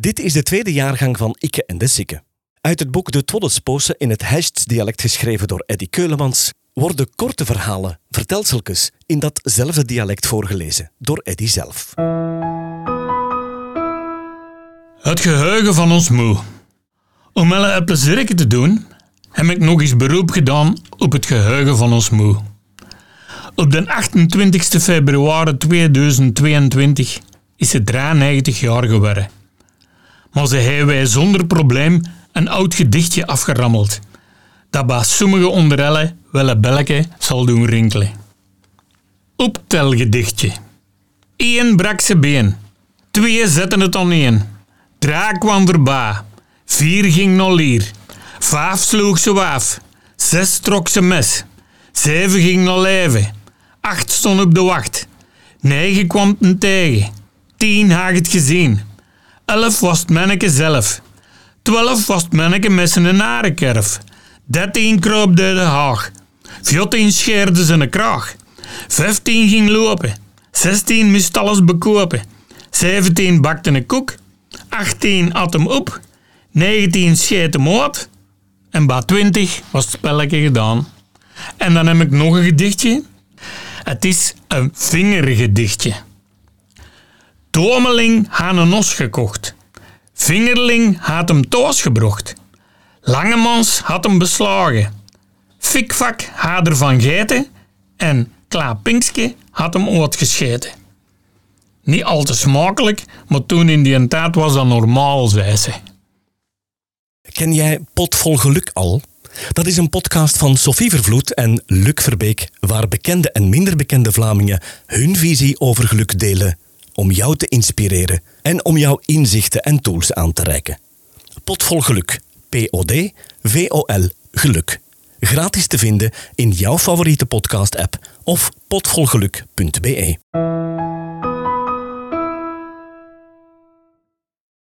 Dit is de tweede jaargang van Ikke en de Sikke. Uit het boek De Twoddesposen in het Hests-dialect geschreven door Eddy Keulemans worden korte verhalen, vertelseltjes, in datzelfde dialect voorgelezen door Eddy zelf. Het geheugen van ons moe. Om Elle een plezierke te doen, heb ik nog eens beroep gedaan op het geheugen van ons moe. Op de 28 februari 2022 is ze 93 jaar geworden. Maar ze hebben wij zonder probleem een oud gedichtje afgerammeld, dat bij sommige onder elle wel een belletje zal doen rinkelen. Optelgedichtje. Eén brak ze been, twee zetten het één, drie kwam erbij, vier ging naar lier, vijf sloeg ze waaf, zes trok ze mes, zeven ging naar leven, acht stond op de wacht, negen kwam ten tegen, tien had het gezien, elf was het manneke zelf, twaalf was het manneke met zijn narenkerf, dertien kroop door de haag, veertien scheerde zijn kraag, vijftien ging lopen, zestien moest alles bekopen, zeventien bakte een koek, 18 at hem op, 19 scheet hem op. En bij 20 was het spelletje gedaan. En dan heb ik nog een gedichtje. Het is een vingergedichtje. Tomeling had een os gekocht. Vingerling had hem thuisgebracht. Langemans had hem beslagen. Fikvak had ervan gegeten en Klaapingske had hem uitgescheten. Niet al te smakelijk, maar toen in die tijd was dat normaal, zei ze. Ken jij Pot vol Geluk al? Dat is een podcast van Sophie Vervloed en Luc Verbeek, waar bekende en minder bekende Vlamingen hun visie over geluk delen om jou te inspireren en om jouw inzichten en tools aan te reiken. Pot vol Geluk. P-O-D V-O-L Geluk. Gratis te vinden in jouw favoriete podcast-app of potvolgeluk.be.